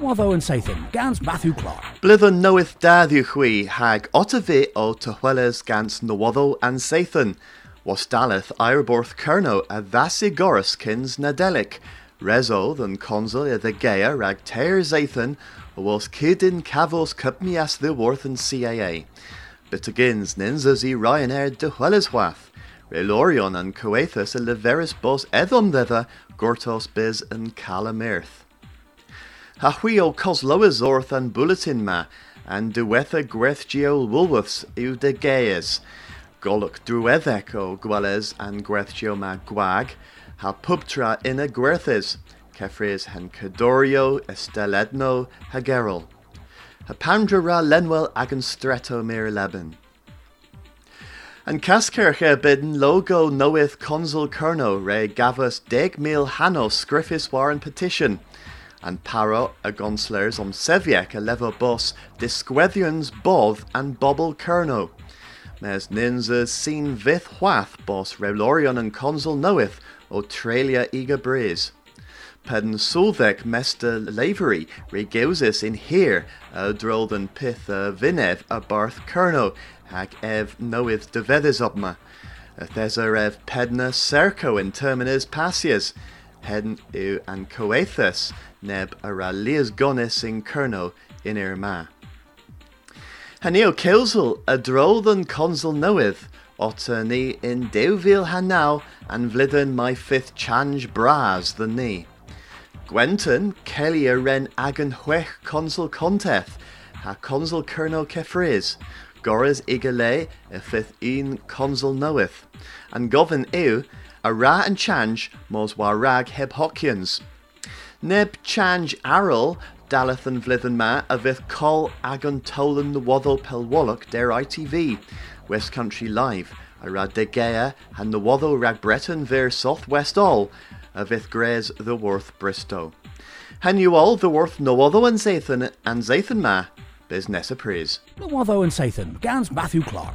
Watho and Sathan, gans Matthew Clark. Blithen knoweth daddiw chwi hag otavi o tyhweles gans Nwoddo and Sathan. Was daleth airborth kerno a thasi kins nadelic. Rezo than consul i the gea rag Zathan was kidin cavos cupmias the worth and CAA. But agins ninzas i Ryanair er de. Relorion and Coethus a leveris bos edom thither gortos biz and calamirth. Ha hui o and bulletin ma, and duetha grethgio woolworths u de geas. Golok druethec o grethgio ma gwag, ha pubtra ina gwerthes, kefres han cadorio esteledno hagerol. Ha pandra ra lenwel agan streto mir leben. And Caskerche bidden logo knoweth consul kerno re gavus deg mil hanos griffis warren petition. And paro a gonslers om seviek a lever bos disquethians both and bobble kerno. Mes ninza seen vith whath bos relorion and consul knoweth o trelia ega breeze. Pedden sulvek mester lavery regeusis in here a drolden pith a vinev a barth kerno hag ev knoweth de vedes op me. A thesar ev pedna cerco in terminis passias, hedn u an coethus neb a ralias gonis in kerno in ir ma. Haneo kilsel a drolden consul knoweth, otter in deuvil hanau and vlidden my fifth change bras the ni. Gwenton, a ren agan huech consul conteth, ha consul kerno kefriz, Goras igale a fifth een consul knoweth, and govern ew, a ra and change mos war rag heb hockians. Neb change Aral daleth and vlithen ma a vith col agon tolan the waddle pel wallach der ITV, West Country Live, a rad de gea and the waddle rag Breton ver south west all, a vith grez the worth Bristow. Han you all the worth no other and Zathan and Zathan ma, business a praise. Watho and Zathan, gans Matthew Clark.